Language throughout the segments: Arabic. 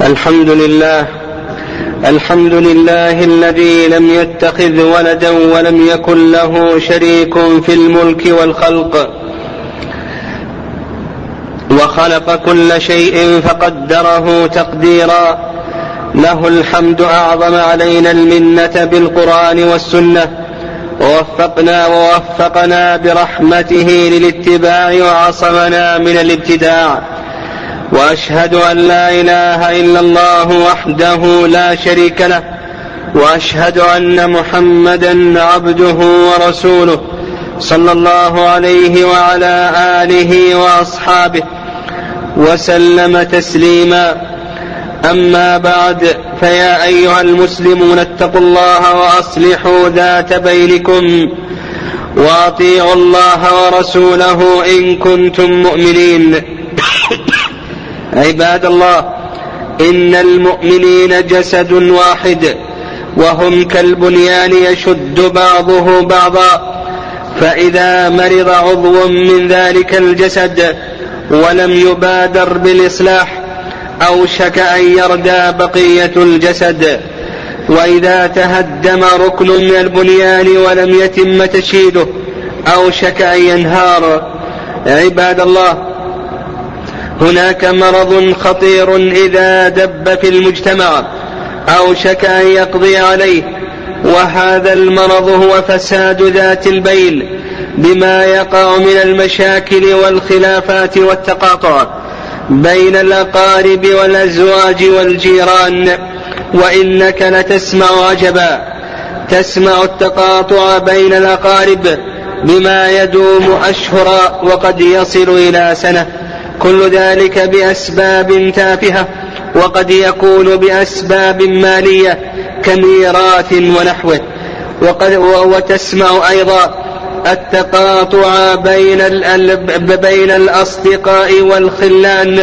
الحمد لله. الحمد لله الذي لم يتخذ ولدا ولم يكن له شريك في الملك والخلق. وخلق كل شيء فقدره تقديرا. له الحمد أعظم علينا المنة بالقرآن والسنة. ووفقنا ووفقنا برحمته للاتباع وعصمنا من الابتداع. وأشهد أن لا إله إلا الله وحده لا شريك له وأشهد أن محمدا عبده ورسوله صلى الله عليه وعلى آله وأصحابه وسلم تسليما. أما بعد فيا أيها المسلمون اتقوا الله وأصلحوا ذات بينكم وأطيعوا الله ورسوله إن كنتم مؤمنين. عباد الله إن المؤمنين جسد واحد وهم كالبنيان يشد بعضه بعضا فإذا مرض عضو من ذلك الجسد ولم يبادر بالإصلاح أوشك أن يردى بقية الجسد وإذا تهدم ركن من البنيان ولم يتم تشييده أوشك أن ينهار عباد الله هناك مرض خطير إذا دب في المجتمع أوشك أن يقضي عليه وهذا المرض هو فساد ذات البين بما يقع من المشاكل والخلافات والتقاطع بين الأقارب والأزواج والجيران وإنك لتسمع عجبا تسمع التقاطع بين الأقارب بما يدوم أشهرا وقد يصل إلى سنة. كل ذلك بأسباب تافهة وقد يكون بأسباب مالية كميراث ونحوه. وقد وتسمع أيضا التقاطع بين بين الأصدقاء والخلان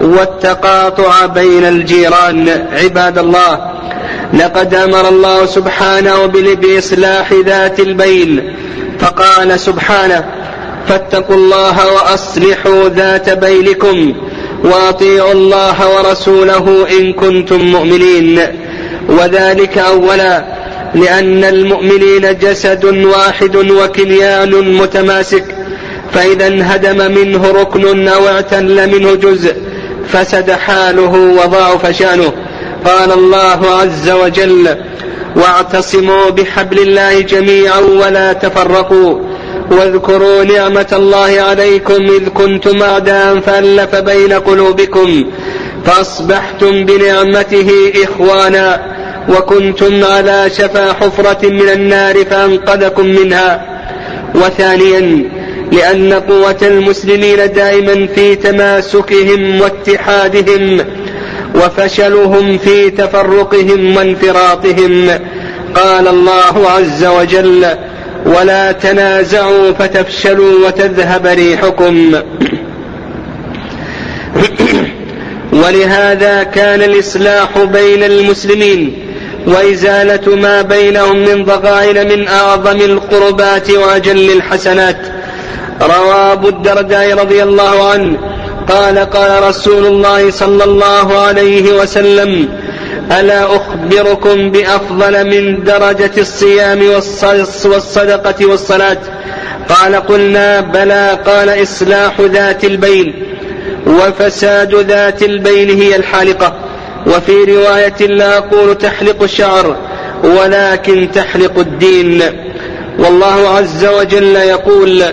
والتقاطع بين الجيران. عباد الله لقد أمر الله سبحانه بإصلاح ذات البين فقال سبحانه فاتقوا الله وأصلحوا ذات بينكم وأطيعوا الله ورسوله إن كنتم مؤمنين. وذلك أولا لأن المؤمنين جسد واحد وكنيان متماسك. فإذا انهدم منه ركن أو اعتل منه جزء فسد حاله وضعف شأنه. قال الله عز وجل واعتصموا بحبل الله جميعا ولا تفرقوا واذكروا نعمة الله عليكم إذ كنتم أعداء فألف بين قلوبكم فأصبحتم بنعمته إخوانا وكنتم على شفا حفرة من النار فأنقذكم منها وثانيا لأن قوة المسلمين دائما في تماسكهم واتحادهم وفشلهم في تفرقهم وانفراطهم. قال الله عز وجل ولا تنازعوا فتفشلوا وتذهب ريحكم. ولهذا كان الإصلاح بين المسلمين وإزالة ما بينهم من ضغائن من أعظم القربات وأجل الحسنات. روى أبو الدرداء رضي الله عنه قال قال رسول الله صلى الله عليه وسلم ألا أخبركم بأفضل من درجة الصيام والصدقة والصلاة؟ قال قلنا بلى قال إصلاح ذات البين وفساد ذات البين هي الحالقة. وفي رواية لا أقول تحلق الشعر ولكن تحلق الدين. والله عز وجل يقول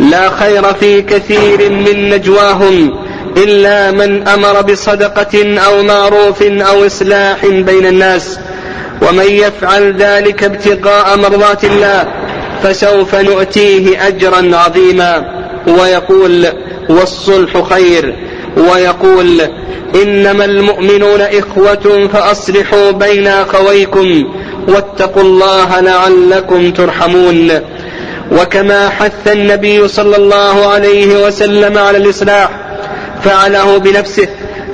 لا خير في كثير من نجواهم إلا من أمر بصدقة أو معروف أو إصلاح بين الناس ومن يفعل ذلك ابتغاء مرضات الله فسوف نؤتيه أجرا عظيما. ويقول والصلح خير. ويقول إنما المؤمنون إخوة فأصلحوا بين أخويكم واتقوا الله لعلكم ترحمون. وكما حث النبي صلى الله عليه وسلم على الإصلاح فعله بنفسه.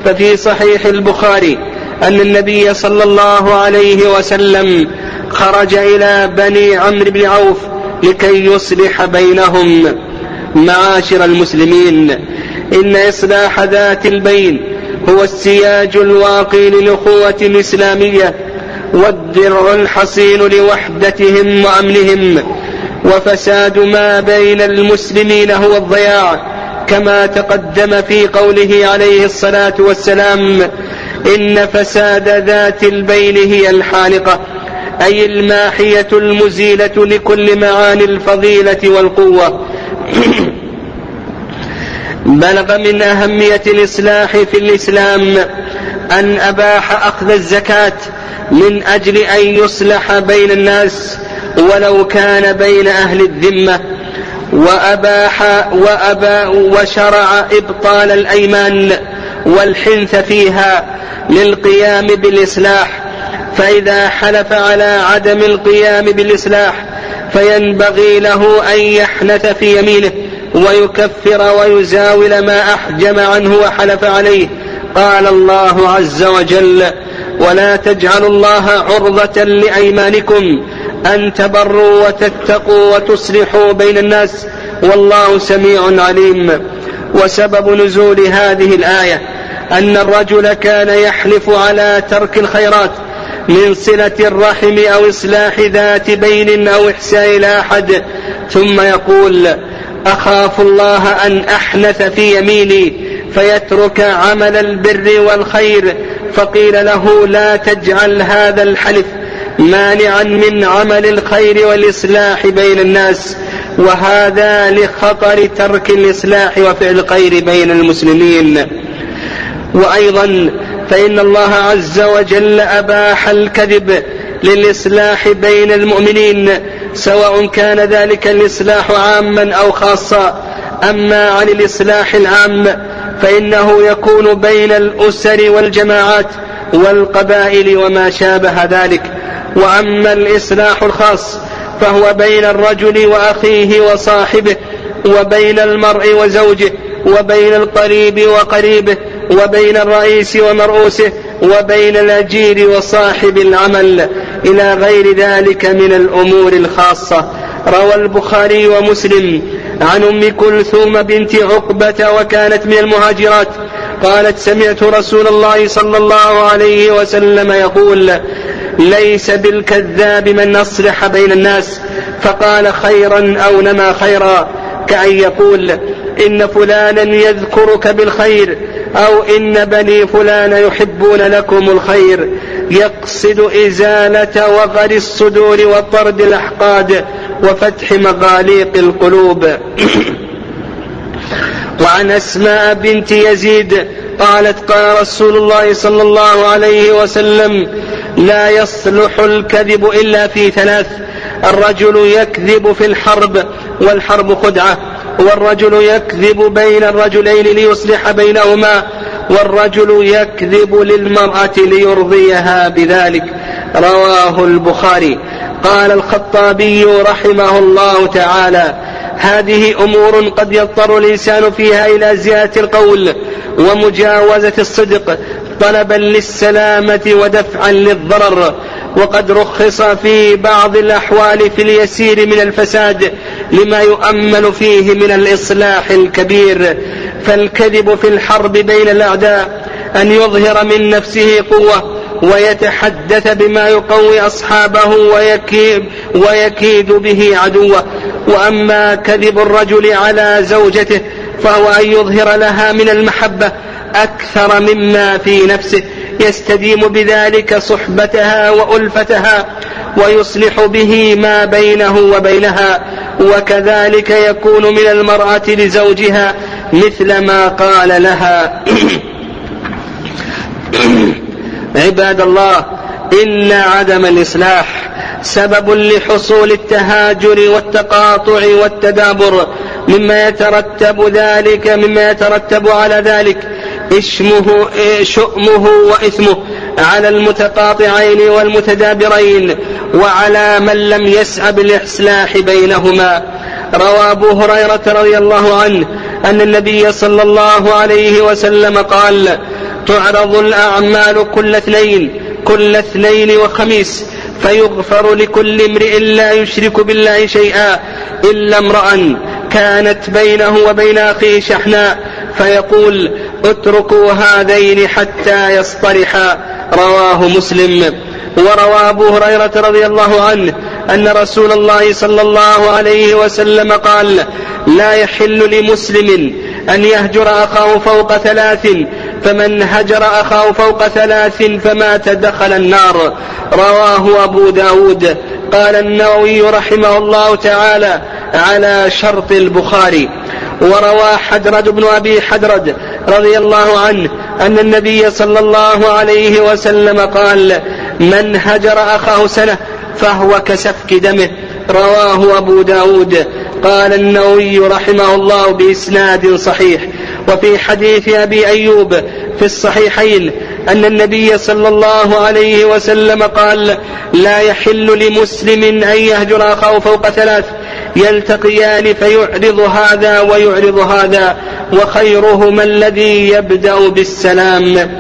ففي صحيح البخاري أن النبي صلى الله عليه وسلم خرج إلى بني عمرو بن عوف لكي يصلح بينهم. معاشر المسلمين إن إصلاح ذات البين هو السياج الواقي للأخوة الإسلامية والدرع الحصين لوحدتهم وأمنهم. وفساد ما بين المسلمين هو الضياع. كما تقدم في قوله عليه الصلاة والسلام إن فساد ذات البين هي الحالقة أي الماحية المزيلة لكل معاني الفضيلة والقوة. بلغ من أهمية الإصلاح في الإسلام أن أباح أخذ الزكاة من أجل أن يصلح بين الناس ولو كان بين أهل الذمة. وأباح وأبا وشرع إبطال الأيمان والحنث فيها للقيام بالإصلاح. فإذا حلف على عدم القيام بالإصلاح فينبغي له أن يحنث في يمينه ويكفر ويزاول ما أحجم عنه وحلف عليه. قال الله عز وجل ولا تجعلوا الله عرضة لأيمانكم أن تبروا وتتقوا وتصلحوا بين الناس والله سميع عليم. وسبب نزول هذه الآية أن الرجل كان يحلف على ترك الخيرات من صلة الرحم أو إصلاح ذات بين أو إحسان إلى أحد. ثم يقول أخاف الله أن أحنث في يميني فيترك عمل البر والخير. فقيل له لا تجعل هذا الحلف. مانعا من عمل الخير والإصلاح بين الناس وهذا لخطر ترك الإصلاح وفعل الخير بين المسلمين. وأيضا فإن الله عز وجل أباح الكذب للإصلاح بين المؤمنين سواء كان ذلك الإصلاح عاما أو خاصا. أما عن الإصلاح العام فإنه يكون بين الأسر والجماعات والقبائل وما شابه ذلك. وأما الإصلاح الخاص فهو بين الرجل وأخيه وصاحبه وبين المرء وزوجه وبين القريب وقريبه وبين الرئيس ومرؤوسه وبين الأجير وصاحب العمل إلى غير ذلك من الأمور الخاصة. روى البخاري ومسلم عن أم كلثوم بنت عقبة وكانت من المهاجرات. قالت سمعت رسول الله صلى الله عليه وسلم يقول ليس بالكذاب من أصلح بين الناس فقال خيرا أو نما خيرا كأن يقول إن فلانا يذكرك بالخير أو إن بني فلان يحبون لكم الخير. يقصد إزالة وغر الصدور وطرد الأحقاد وفتح مغاليق القلوب. وعن أسماء بنت يزيد قالت قال رسول الله صلى الله عليه وسلم لا يصلح الكذب إلا في ثلاث الرجل يكذب في الحرب والحرب خدعة والرجل يكذب بين الرجلين ليصلح بينهما والرجل يكذب للمرأة ليرضيها بذلك. رواه البخاري. قال الخطابي رحمه الله تعالى هذه أمور قد يضطر الإنسان فيها إلى زيادة القول ومجاوزة الصدق طلبا للسلامة ودفعا للضرر. وقد رخص في بعض الأحوال في اليسير من الفساد لما يؤمل فيه من الإصلاح الكبير. فالكذب في الحرب بين الأعداء أن يظهر من نفسه قوة ويتحدث بما يقوي أصحابه ويكيد, ويكيد به عدوه. وأما كذب الرجل على زوجته فهو أن يظهر لها من المحبة أكثر مما في نفسه. يستديم بذلك صحبتها وألفتها ويصلح به ما بينه وبينها. وكذلك يكون من المرأة لزوجها مثل ما قال لها. عباد الله إن عدم الإصلاح سبب لحصول التهاجر والتقاطع والتدابر. مما يترتب ذلك مما يترتب على ذلك اسمه شؤمه وإثمه على المتقاطعين والمتدابرين وعلى من لم يسع بالإصلاح بينهما. روى أبو هريرة رضي الله عنه أن النبي صلى الله عليه وسلم قال تعرض الأعمال كل اثنين كل اثنين وخميس فيغفر لكل امرئ لا يشرك بالله شيئا إلا امرأ كانت بينه وبين أخيه شحناء فيقول اتركوا هذين حتى يصطلحا رواه مسلم. وروى أبو هريرة رضي الله عنه أن رسول الله صلى الله عليه وسلم قال لا يحل لمسلم أن يهجر أخاه فوق ثلاث فمن هجر أخاه فوق ثلاث فمات دخل النار. رواه أبو داود. قال النووي رحمه الله تعالى على شرط البخاري. وروى حدرد بن أبي حدرد رضي الله عنه أن النبي صلى الله عليه وسلم قال من هجر أخاه سنة فهو كسفك دمه. رواه أبو داود. قال النووي رحمه الله بإسناد صحيح. وفي حديث أبي أيوب في الصحيحين أن النبي صلى الله عليه وسلم قال لا يحل لمسلم أن يهجر أخاه فوق ثلاث. يلتقيان فيعرض هذا ويعرض هذا. وخيرهما الذي يبدأ بالسلام.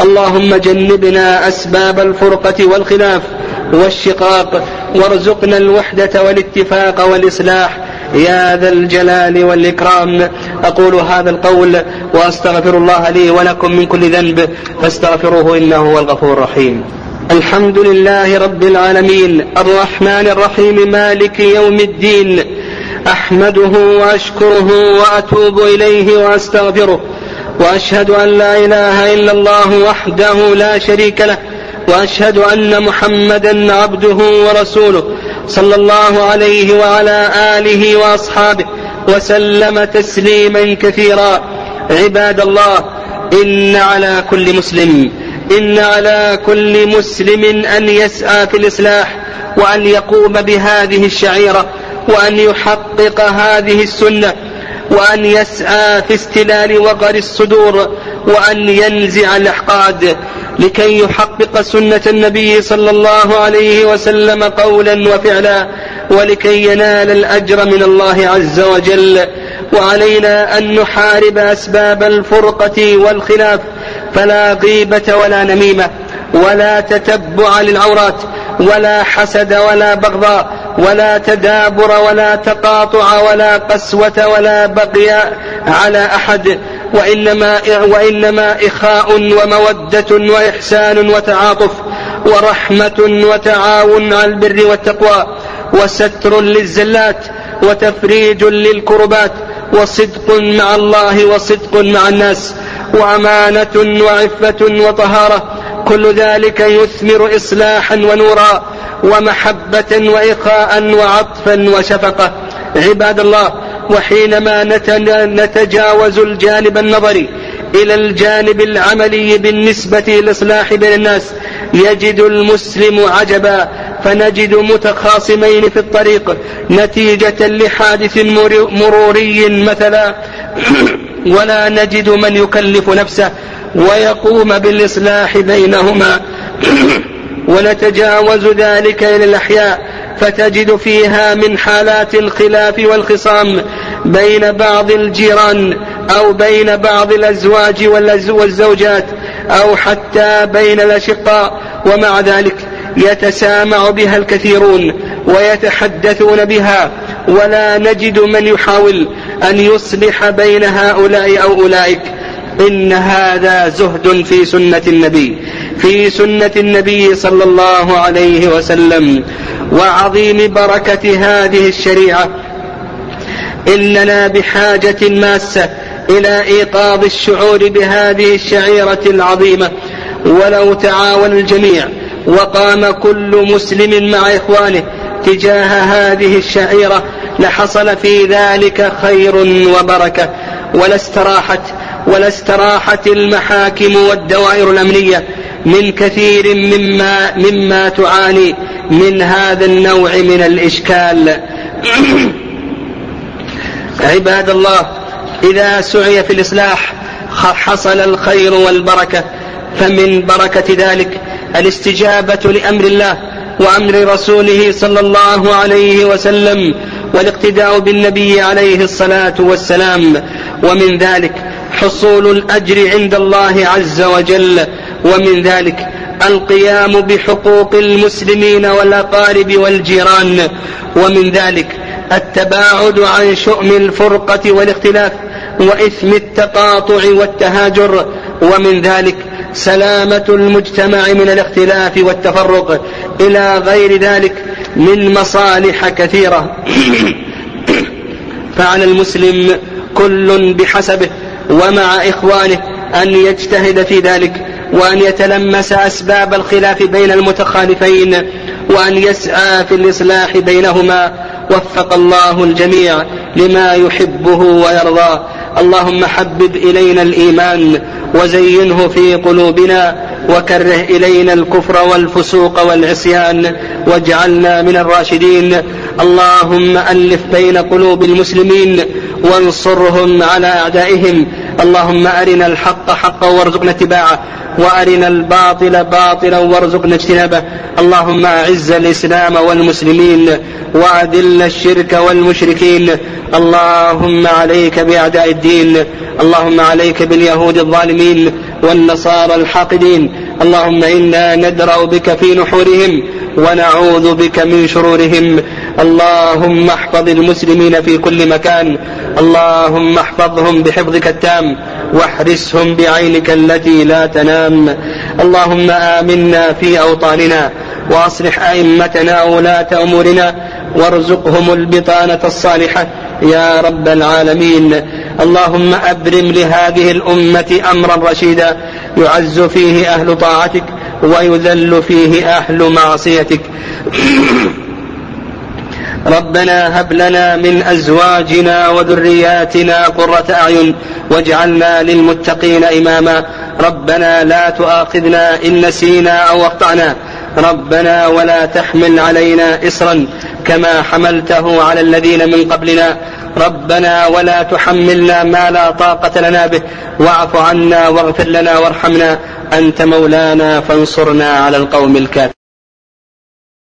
اللهم جنبنا أسباب الفرقة والخلاف. والشقاق وارزقنا الوحدة والاتفاق والإصلاح. يا ذا الجلال والإكرام. أقول هذا القول وأستغفر الله لي ولكم من كل ذنب فاستغفروه إنه هو الغفور الرحيم. الحمد لله رب العالمين. الرحمن الرحيم مالك يوم الدين. أحمده وأشكره وأتوب إليه وأستغفره. وأشهد أن لا إله إلا الله وحده لا شريك له. وأشهد أن محمدا عبده ورسوله صلى الله عليه وعلى آله وأصحابه وسلم تسليما كثيرا. عباد الله إن على كل مسلم إن على كل مسلم أن يسعى في الإصلاح وأن يقوم بهذه الشعيرة وأن يحقق هذه السنة وأن يسعى في استلال وقر الصدور وأن ينزع الأحقاد لكي يحقق سنة النبي صلى الله عليه وسلم قولا وفعلا ولكي ينال الأجر من الله عز وجل. وعلينا أن نحارب أسباب الفرقة والخلاف فلا غيبة ولا نميمة ولا تتبع للعورات ولا حسد ولا بغضاء ولا تدابر ولا تقاطع ولا قسوة ولا بغي على أحد. وإنما, وإنما إخاء ومودة وإحسان وتعاطف ورحمة وتعاون على البر والتقوى وستر للزلات وتفريج للكربات وصدق مع الله وصدق مع الناس وأمانة وعفة وطهارة كل ذلك يثمر إصلاحا ونورا ومحبة وإخاء وعطفا وشفقة عباد الله وحينما نتجاوز الجانب النظري إلى الجانب العملي بالنسبة للإصلاح بين الناس يجد المسلم عجبا فنجد متخاصمين في الطريق. نتيجة لحادث مروري مثلا ولا نجد من يكلف نفسه ويقوم بالإصلاح بينهما. ونتجاوز ذلك إلى الأحياء. فتجد فيها من حالات الخلاف والخصام بين بعض الجيران أو بين بعض الأزواج والزوجات أو حتى بين الأشقاء ومع ذلك يتسامع بها الكثيرون ويتحدثون بها ولا نجد من يحاول أن يصلح بين هؤلاء أو أولئك. إن هذا زهد في سنة النبي في سنة النبي صلى الله عليه وسلم وعظيم بركة هذه الشريعة. إننا بحاجة ماسة إلى إيقاظ الشعور بهذه الشعيرة العظيمة. ولو تعاون الجميع وقام كل مسلم مع إخوانه تجاه هذه الشعيرة لحصل في ذلك خير وبركة. ولا استراحت ولا استراحت المحاكم والدوائر الأمنية من كثير مما مما تعاني من هذا النوع من الإشكال. عباد الله إذا سعي في الإصلاح حصل الخير والبركة فمن بركة ذلك الاستجابة لأمر الله وأمر رسوله صلى الله عليه وسلم والاقتداء بالنبي عليه الصلاة والسلام. ومن ذلك حصول الأجر عند الله عز وجل ومن ذلك القيام بحقوق المسلمين والأقارب والجيران ومن ذلك التباعد عن شؤم الفرقة والاختلاف وإثم التقاطع والتهاجر ومن ذلك سلامة المجتمع من الاختلاف والتفرق إلى غير ذلك من مصالح كثيرة. فعلى المسلم كل بحسبه ومع إخوانه أن يجتهد في ذلك وأن يتلمس أسباب الخلاف بين المتخالفين وأن يسعى في الإصلاح بينهما. وفق الله الجميع لما يحبه ويرضى. اللهم حبب إلينا الإيمان وزينه في قلوبنا وكره إلينا الكفر والفسوق والعصيان واجعلنا من الراشدين. اللهم ألف بين قلوب المسلمين وانصرهم على أعدائهم اللهم أرنا الحق حقا وارزقنا اتباعه وأرنا الباطل باطلا وارزقنا اجتنابه. اللهم أعز الإسلام والمسلمين وأذل الشرك والمشركين. اللهم عليك بأعداء الدين اللهم عليك باليهود الظالمين والنصارى الحاقدين. اللهم إنا ندرأ بك في نحورهم ونعوذ بك من شرورهم. اللهم احفظ المسلمين في كل مكان. اللهم احفظهم بحفظك التام. واحرسهم بعينك التي لا تنام. اللهم آمنا في أوطاننا. وأصلح أئمتنا وولاة أمورنا. وارزقهم البطانة الصالحة. يا رب العالمين. اللهم أبرم لهذه الأمة أمرا رشيدا. يعز فيه أهل طاعتك. ويذل فيه أهل معصيتك. ربنا هب لنا من أزواجنا وذرياتنا قرة أعين واجعلنا للمتقين إماما. ربنا لا تؤاخذنا إن نسينا أو أخطأنا. ربنا ولا تحمل علينا إصرا كما حملته على الذين من قبلنا. ربنا ولا تحملنا ما لا طاقة لنا به. واعف عنا واغفر لنا وارحمنا. أنت مولانا فانصرنا على القوم الكافرين.